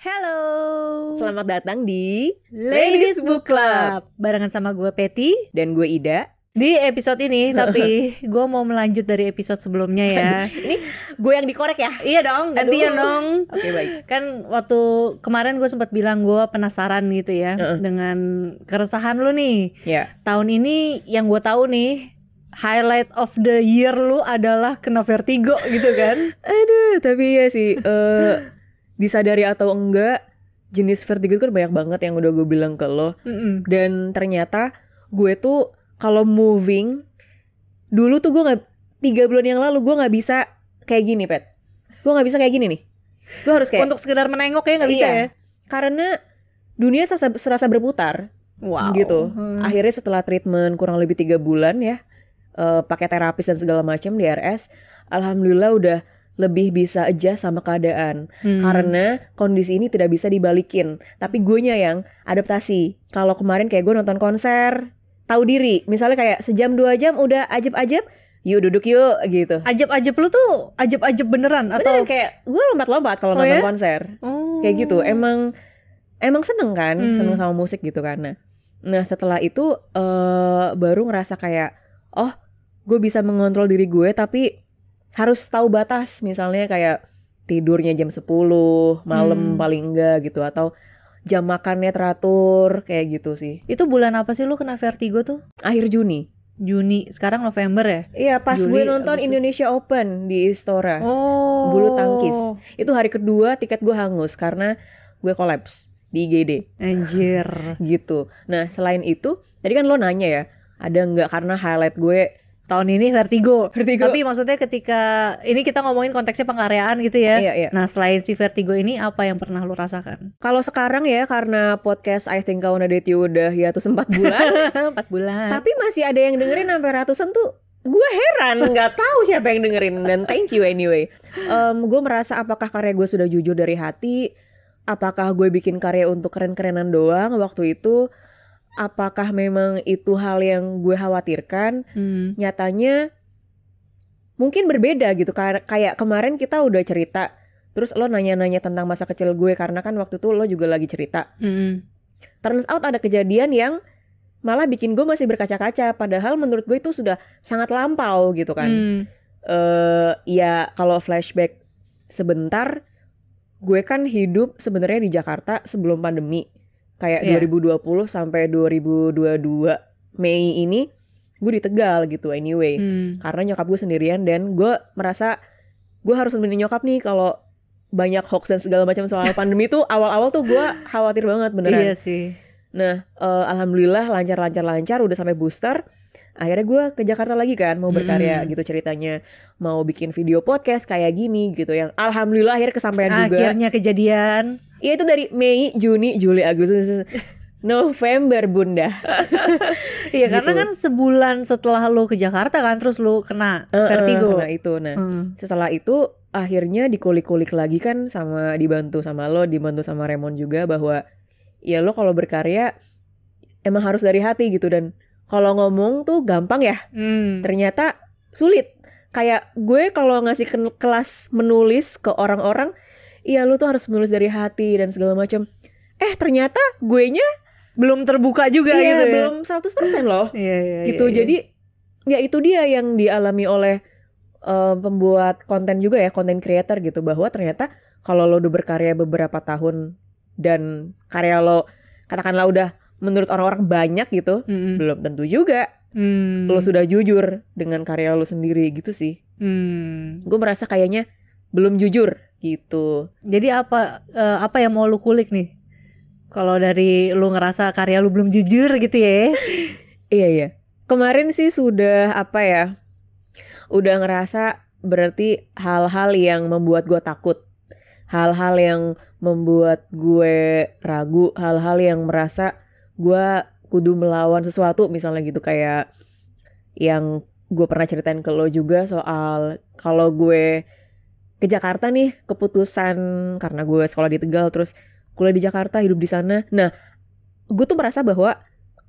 Hello. Selamat datang di Ladies Book Club. Barengan sama gue Peti dan gue Ida. di episode ini, tapi gue mau melanjut dari episode sebelumnya ya. Ini gue yang dikorek ya. iya dong, gantian dong. Oke baik. Kan waktu kemarin gue sempat bilang gue penasaran gitu ya Heeh. dengan keresahan lu nih. Ya. Tahun ini yang gue tahu nih highlight of the year lu adalah kena vertigo gitu kan. Aduh, tapi ya sih eh disadari atau enggak jenis vertigo itu kan banyak banget yang udah gue bilang ke lo Mm-mm. dan ternyata gue tuh kalau moving dulu tuh gue nggak tiga bulan yang lalu gue nggak bisa kayak gini pet gue nggak bisa kayak gini nih gue harus kayak Untuk sekedar menengok ya nggak bisa Iya. ya. karena dunia serasa, serasa berputar Wow. gitu. Hmm. Akhirnya setelah treatment kurang lebih tiga bulan ya, eh, pakai terapis dan segala macam di RS, alhamdulillah udah lebih bisa adjust sama keadaan. Hmm. Karena kondisi ini tidak bisa dibalikin. Tapi gue yang adaptasi. Kalau kemarin kayak gue nonton konser, tahu diri. Misalnya kayak sejam dua jam udah ajeb-ajeb, yuk duduk yuk gitu. Ajeb-ajeb lu tuh ajeb-ajeb beneran atau Beneran kayak gue lompat-lompat kalau Oh nonton ya? konser. Oh. kayak gitu emang emang seneng kan Hmm. seneng sama musik gitu kan nah, nah setelah itu eh baru ngerasa kayak oh gue bisa mengontrol diri gue tapi harus tahu batas misalnya kayak tidurnya jam 10 malam Hmm. paling enggak gitu atau jam makannya teratur kayak gitu sih Itu bulan apa sih lu kena vertigo tuh? akhir Juni Juni, sekarang November ya? iya pas Juli, gue nonton Agustus. Indonesia Open di Istora Oh. bulu tangkis itu hari kedua tiket gue hangus karena gue kolaps di IGD Anjir. gitu. Nah selain itu, tadi kan lo nanya ya, ada nggak karena highlight gue Tahun ini vertigo. Vertigo. Tapi maksudnya ketika ini kita ngomongin konteksnya pengkaryaan gitu ya. Iya, iya. Nah, selain si vertigo ini apa yang pernah lu rasakan? kalau sekarang ya karena podcast I Think I Wanna Date You udah ya tuh sempat bulan, Empat bulan. tapi masih ada yang dengerin sampai ratusan tuh. Gue heran nggak tahu siapa yang dengerin dan thank you anyway. Em, gue merasa apakah karya gue sudah jujur dari hati, apakah gue bikin karya untuk keren-kerenan doang waktu itu, apakah memang itu hal yang gue khawatirkan. Hmm. nyatanya mungkin berbeda gitu kayak kemarin kita udah cerita terus lo nanya-nanya tentang masa kecil gue karena kan waktu itu lo juga lagi cerita Hmm. turns out ada kejadian yang malah bikin gue masih berkaca-kaca padahal menurut gue itu sudah sangat lampau gitu kan Hmm. eh ya kalau flashback sebentar gue kan hidup sebenarnya di Jakarta sebelum pandemi kayak Iya. 2020 sampai 2022 Mei ini gue di Tegal gitu anyway Hmm. karena nyokap gue sendirian dan gue merasa gue harus nemenin nyokap nih kalau banyak hoax dan segala macam soal pandemi tuh awal-awal tuh gue khawatir banget beneran. Iya sih. Nah eh, alhamdulillah lancar-lancar-lancar udah sampai booster. Akhirnya gue ke Jakarta lagi kan mau berkarya Hmm. gitu ceritanya mau bikin video podcast kayak gini gitu yang alhamdulillah akhirnya kesampaian juga. Akhirnya kejadian. Iya itu dari Mei, Juni, Juli, Agustus, November bunda. Iya, karena Gitu. kan sebulan setelah lu ke Jakarta kan terus lu kena eh, vertigo. Karena itu nah. Hmm. setelah itu akhirnya dikulik-kulik lagi kan sama dibantu sama lo dibantu sama Raymond juga bahwa ya lo kalau berkarya emang harus dari hati gitu dan kalau ngomong tuh gampang ya Hmm. ternyata sulit kayak gue kalau ngasih ke- kelas menulis ke orang-orang iya lo tuh harus menulis dari hati dan segala macam eh ternyata gue nya Belum terbuka juga iya, gitu ya. belum 100% loh Iya, iya, gitu iya, iya. jadi ya itu dia yang dialami oleh eh, pembuat konten juga ya konten creator gitu bahwa ternyata kalau lo udah berkarya beberapa tahun dan karya lo katakanlah udah menurut orang-orang banyak gitu Mm-mm. belum tentu juga Hmm. lo sudah jujur dengan karya lo sendiri gitu sih Hmm. gue merasa kayaknya belum jujur gitu Jadi apa eh, apa yang mau lu kulik nih? Kalau dari lu ngerasa karya lu belum jujur gitu ya. iya iya kemarin sih sudah apa ya udah ngerasa berarti hal-hal yang membuat gue takut hal-hal yang membuat gue ragu hal-hal yang merasa gue kudu melawan sesuatu misalnya gitu kayak yang gue pernah ceritain ke lo juga soal kalau gue ke Jakarta nih keputusan karena gue sekolah di Tegal terus kuliah di Jakarta hidup di sana nah gue tuh merasa bahwa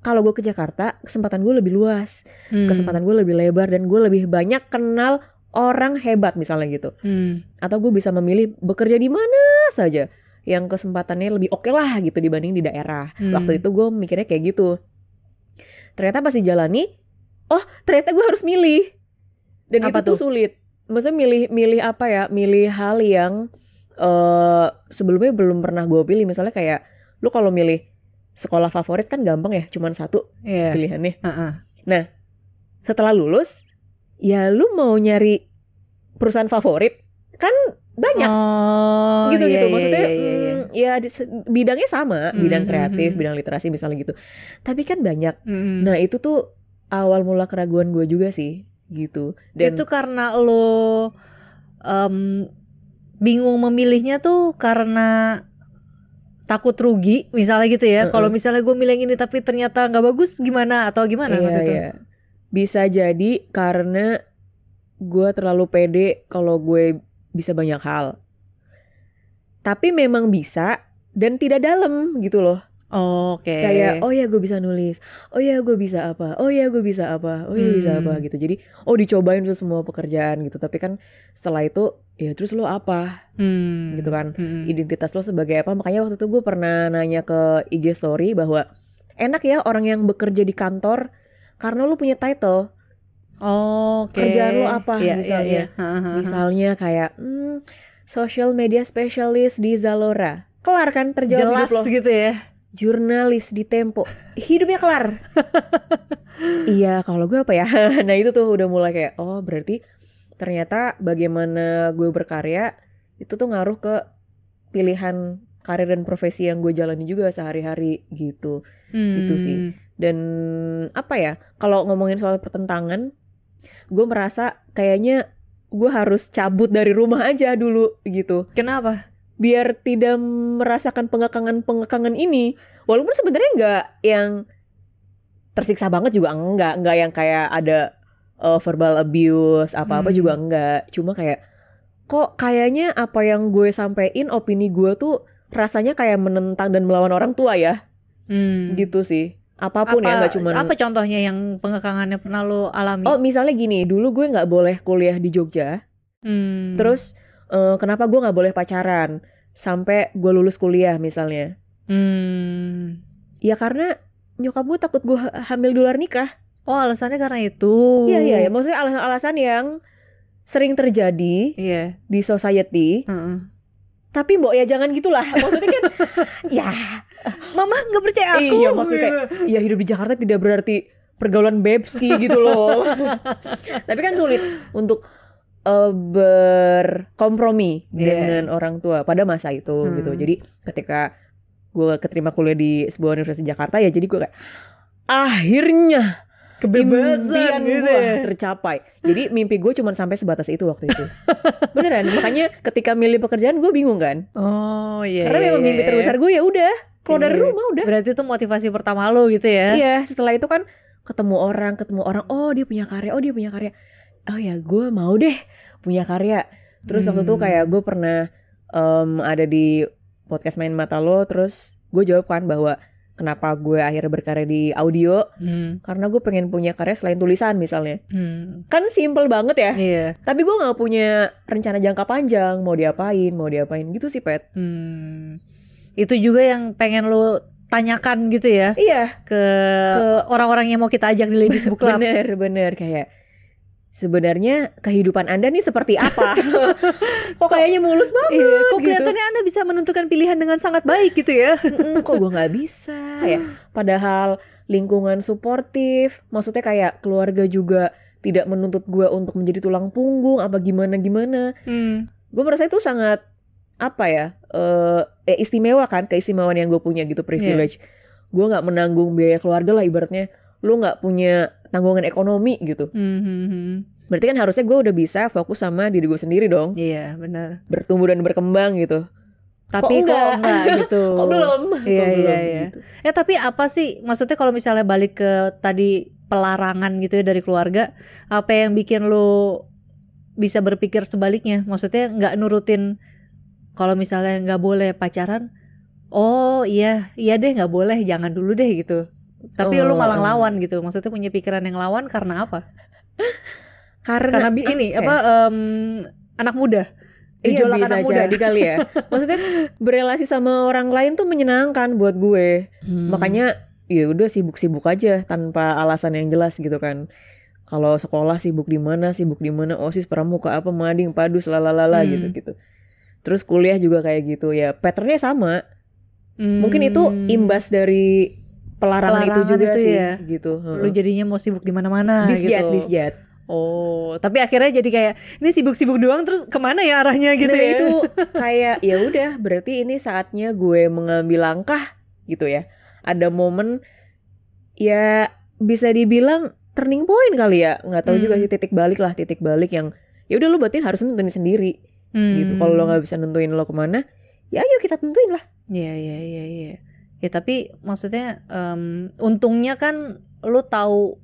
kalau gue ke Jakarta kesempatan gue lebih luas Hmm. kesempatan gue lebih lebar dan gue lebih banyak kenal orang hebat misalnya gitu Hmm. atau gue bisa memilih bekerja di mana saja yang kesempatannya lebih oke lah gitu dibanding di daerah. Hmm. Waktu itu gue mikirnya kayak gitu. Ternyata pas dijalani, oh ternyata gue harus milih. Dan Apa itu tuh sulit. Maksudnya milih milih apa ya? Milih hal yang eh sebelumnya belum pernah gue pilih. Misalnya kayak lu kalau milih sekolah favorit kan gampang ya, cuman satu Iya. pilihannya. Heeh. Setelah lulus, ya lu mau nyari perusahaan favorit kan banyak Oh, gitu iya, gitu iya, maksudnya iya, iya, iya. mm, ya di- bidangnya sama Hmm, bidang kreatif bidang literasi misalnya gitu tapi kan banyak Mm-mm. nah itu tuh awal mula keraguan gue juga sih gitu dan itu karena lo em, bingung memilihnya tuh karena takut rugi misalnya gitu ya. Mm-mm. Kalau misalnya gue milih ini tapi ternyata nggak bagus gimana atau gimana iya, waktu itu? iya. bisa jadi karena gue terlalu pede kalau gue bisa banyak hal. Tapi memang bisa dan tidak dalam gitu loh. Oh, Oke. kayak oh ya gue bisa nulis. Oh ya gue bisa apa. Oh ya gue bisa apa. Oh ya bisa Hmm. apa gitu. Jadi oh dicobain tuh semua pekerjaan gitu. Tapi kan setelah itu ya terus lo apa? Hmm. gitu kan. Hmm. identitas lo sebagai apa? Makanya waktu itu gue pernah nanya ke IG story bahwa enak ya orang yang bekerja di kantor karena lo punya title Oh, Oke. Kerjaan lo apa Iya, iya, misalnya? iya. Ha-ha-ha. misalnya kayak hmm, social media specialist di Zalora kelar kan terjawab jelas hidup lo gitu ya. jurnalis di Tempo hidupnya kelar iya kalau gue apa ya nah itu tuh udah mulai kayak oh berarti ternyata bagaimana gue berkarya itu tuh ngaruh ke pilihan karir dan profesi yang gue jalani juga sehari-hari gitu Itu sih. Hmm. dan apa ya kalau ngomongin soal pertentangan gue merasa kayaknya gue harus cabut dari rumah aja dulu gitu Kenapa? biar tidak merasakan pengekangan-pengekangan ini walaupun sebenarnya nggak yang tersiksa banget juga enggak enggak yang kayak ada uh, verbal abuse apa-apa Hmm. juga enggak cuma kayak kok kayaknya apa yang gue sampein opini gue tuh rasanya kayak menentang dan melawan orang tua ya Hmm. gitu sih apa pun ya nggak cuma apa contohnya yang pengekangannya pernah lo alami? oh misalnya gini dulu gue nggak boleh kuliah di Jogja Hmm. terus eh, kenapa gue nggak boleh pacaran sampai gue lulus kuliah misalnya Hmm. Ya karena nyokap gue takut gue ha- hamil di luar nikah. Oh alasannya karena itu. Iya iya, ya. maksudnya alasan-alasan yang sering terjadi Iya. di society. Heeh. Tapi mbok ya jangan gitulah. Maksudnya kan, ya Mama nggak percaya aku. iya maksudnya kayak, ya hidup di Jakarta tidak berarti pergaulan bebski gitu loh. Tapi kan sulit untuk eh, berkompromi Iya. dengan orang tua pada masa itu Hmm. gitu. Jadi ketika gue keterima kuliah di sebuah universitas di Jakarta ya jadi gue kayak akhirnya impian gitu ya. tercapai. Jadi mimpi gue cuma sampai sebatas itu waktu itu. Beneran. Makanya ketika milih pekerjaan gue bingung kan. Oh iya. Karena iya, memang iya, mimpi iya. terbesar gue ya udah keluar dari rumah udah. Berarti itu motivasi pertama lo gitu ya? Iya. Setelah itu kan ketemu orang, ketemu orang. Oh dia punya karya. Oh dia punya karya. Oh ya gue mau deh punya karya. Terus waktu itu Hmm. kayak gue pernah em, ada di podcast main mata lo. Terus gue jawab kan bahwa kenapa gue akhirnya berkarya di audio Hmm. karena gue pengen punya karya selain tulisan misalnya. Hmm. kan simple banget ya Iya. tapi gue nggak punya rencana jangka panjang mau diapain mau diapain gitu sih pet Hmm. Itu juga yang pengen lo tanyakan gitu ya iya ke, orang-orang yang mau kita ajak di Ladies Book Club. bener bener kayak sebenarnya kehidupan anda nih seperti apa kok kayaknya mulus banget Iya, kok gitu. kelihatannya Anda bisa menentukan pilihan dengan sangat baik gitu ya? Mm, kok gue nggak bisa ya padahal lingkungan suportif maksudnya kayak keluarga juga tidak menuntut gue untuk menjadi tulang punggung apa gimana gimana Hmm. gue merasa itu sangat apa ya eh eh, istimewa kan keistimewaan yang gue punya gitu privilege gue nggak menanggung biaya keluarga lah ibaratnya lu nggak punya tanggungan ekonomi gitu Hmm, hmm, hmm. berarti kan harusnya gue udah bisa fokus sama diri gue sendiri dong Iya benar. bertumbuh dan berkembang gitu Tapi kok enggak? enggak, gitu. kok belum Iya, kok belum iya, iya. gitu. Eh tapi apa sih maksudnya kalau misalnya balik ke tadi pelarangan gitu ya dari keluarga, apa yang bikin lo bisa berpikir sebaliknya? Maksudnya nggak nurutin kalau misalnya nggak boleh pacaran, oh iya iya deh nggak boleh, jangan dulu deh gitu. Tapi Oh, lu malah eh. lawan gitu. Maksudnya punya pikiran yang lawan karena apa? karena Karena ini ya? apa em, anak muda. Iya Gejolak bisa anak muda. jadi kali ya. Maksudnya berelasi sama orang lain tuh menyenangkan buat gue. Hmm. Makanya ya udah sibuk-sibuk aja tanpa alasan yang jelas gitu kan. Kalau sekolah sibuk di mana, sibuk di mana, osis pramuka apa mading padus lalalala Hmm. gitu-gitu. Terus kuliah juga kayak gitu ya. Patternnya sama. Hmm. Mungkin itu imbas dari pelarangan, itu Pelarangan juga itu sih ya. gitu. lu jadinya mau sibuk di mana-mana Bisjat, gitu. Oh, tapi akhirnya jadi kayak ini sibuk-sibuk doang terus ke mana ya arahnya gitu nah, ya? itu kayak ya udah berarti ini saatnya gue mengambil langkah gitu ya. Ada momen ya bisa dibilang turning point kali ya. nggak tahu juga Hmm. sih titik balik lah, titik balik yang ya udah lu berarti harus nentuin sendiri Hmm. gitu. Kalau lo nggak bisa nentuin lo ke mana, ya ayo kita tentuin lah. Iya iya iya iya. Ya tapi maksudnya em, untungnya kan lu tahu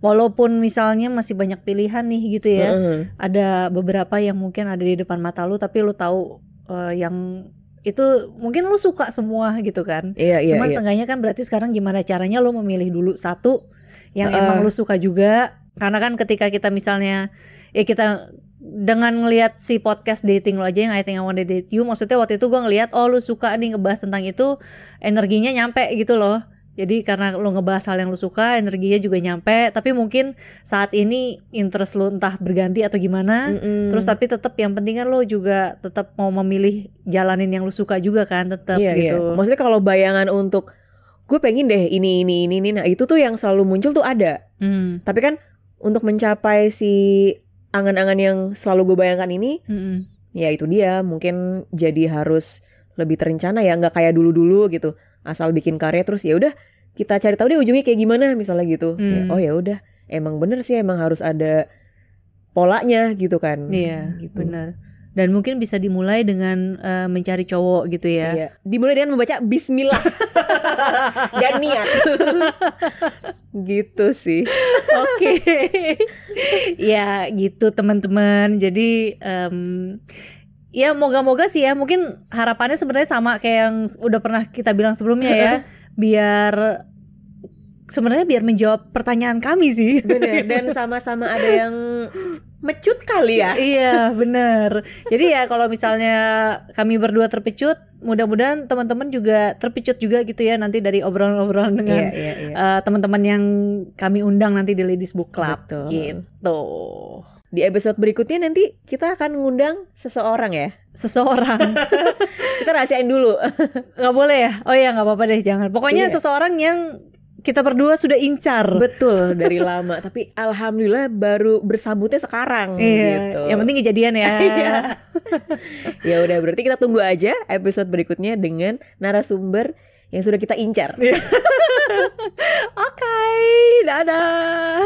walaupun misalnya masih banyak pilihan nih gitu ya. Heeh. Ada beberapa yang mungkin ada di depan mata lu tapi lu tahu eh, yang itu mungkin lu suka semua gitu kan. Iya iya Cuman iya. seenggaknya kan berarti sekarang gimana caranya lu memilih dulu satu yang Heeh. emang lu suka juga. Karena kan ketika kita misalnya ya kita dengan ngelihat si podcast dating lo aja yang I think I wanna date you maksudnya waktu itu gua ngelihat oh lu suka nih ngebahas tentang itu energinya nyampe gitu loh jadi karena lu ngebahas hal yang lu suka energinya juga nyampe tapi mungkin saat ini interest lu entah berganti atau gimana Mm-mm. terus tapi tetap yang penting kan lu juga tetap mau memilih jalanin yang lu suka juga kan tetap iya, iya. gitu Maksudnya kalau bayangan untuk gue pengen deh ini ini ini ini nah itu tuh yang selalu muncul tuh ada. Hmm, Tapi kan untuk mencapai si angan-angan yang selalu gue bayangkan ini, mm-mm. ya itu dia mungkin jadi harus lebih terencana ya, nggak kayak dulu-dulu gitu. Asal bikin karya terus ya udah kita cari tahu deh ujungnya kayak gimana misalnya gitu. Ya, Hmm. oh ya udah, emang bener sih emang harus ada polanya gitu kan. Iya, gitu. benar. Dan mungkin bisa dimulai dengan eh, mencari cowok gitu ya. Iya. Dimulai dengan membaca Bismillah dan niat. gitu sih. Oke. ya, gitu teman-teman. Jadi em, ya moga-moga sih ya. Mungkin harapannya sebenarnya sama kayak yang udah pernah kita bilang sebelumnya ya. biar sebenarnya biar menjawab pertanyaan kami sih. Bener. Dan sama-sama ada yang mecut kali ya. iya bener Jadi ya kalau misalnya kami berdua terpecut Mudah-mudahan teman-teman juga terpecut juga gitu ya Nanti dari obrolan-obrolan dengan Iya, iya, iya. eh, teman-teman yang kami undang nanti di Ladies Book Club Betul. gitu Di episode berikutnya nanti kita akan ngundang seseorang ya. Seseorang Kita rahasiain dulu. nggak boleh ya? Oh ya nggak apa-apa deh jangan Pokoknya Iya. seseorang yang kita berdua sudah incar Betul dari lama, tapi alhamdulillah baru bersambutnya sekarang Iya, gitu. yang penting kejadian ya. Iya. ya udah berarti kita tunggu aja episode berikutnya dengan narasumber yang sudah kita incar. Oke, dadah.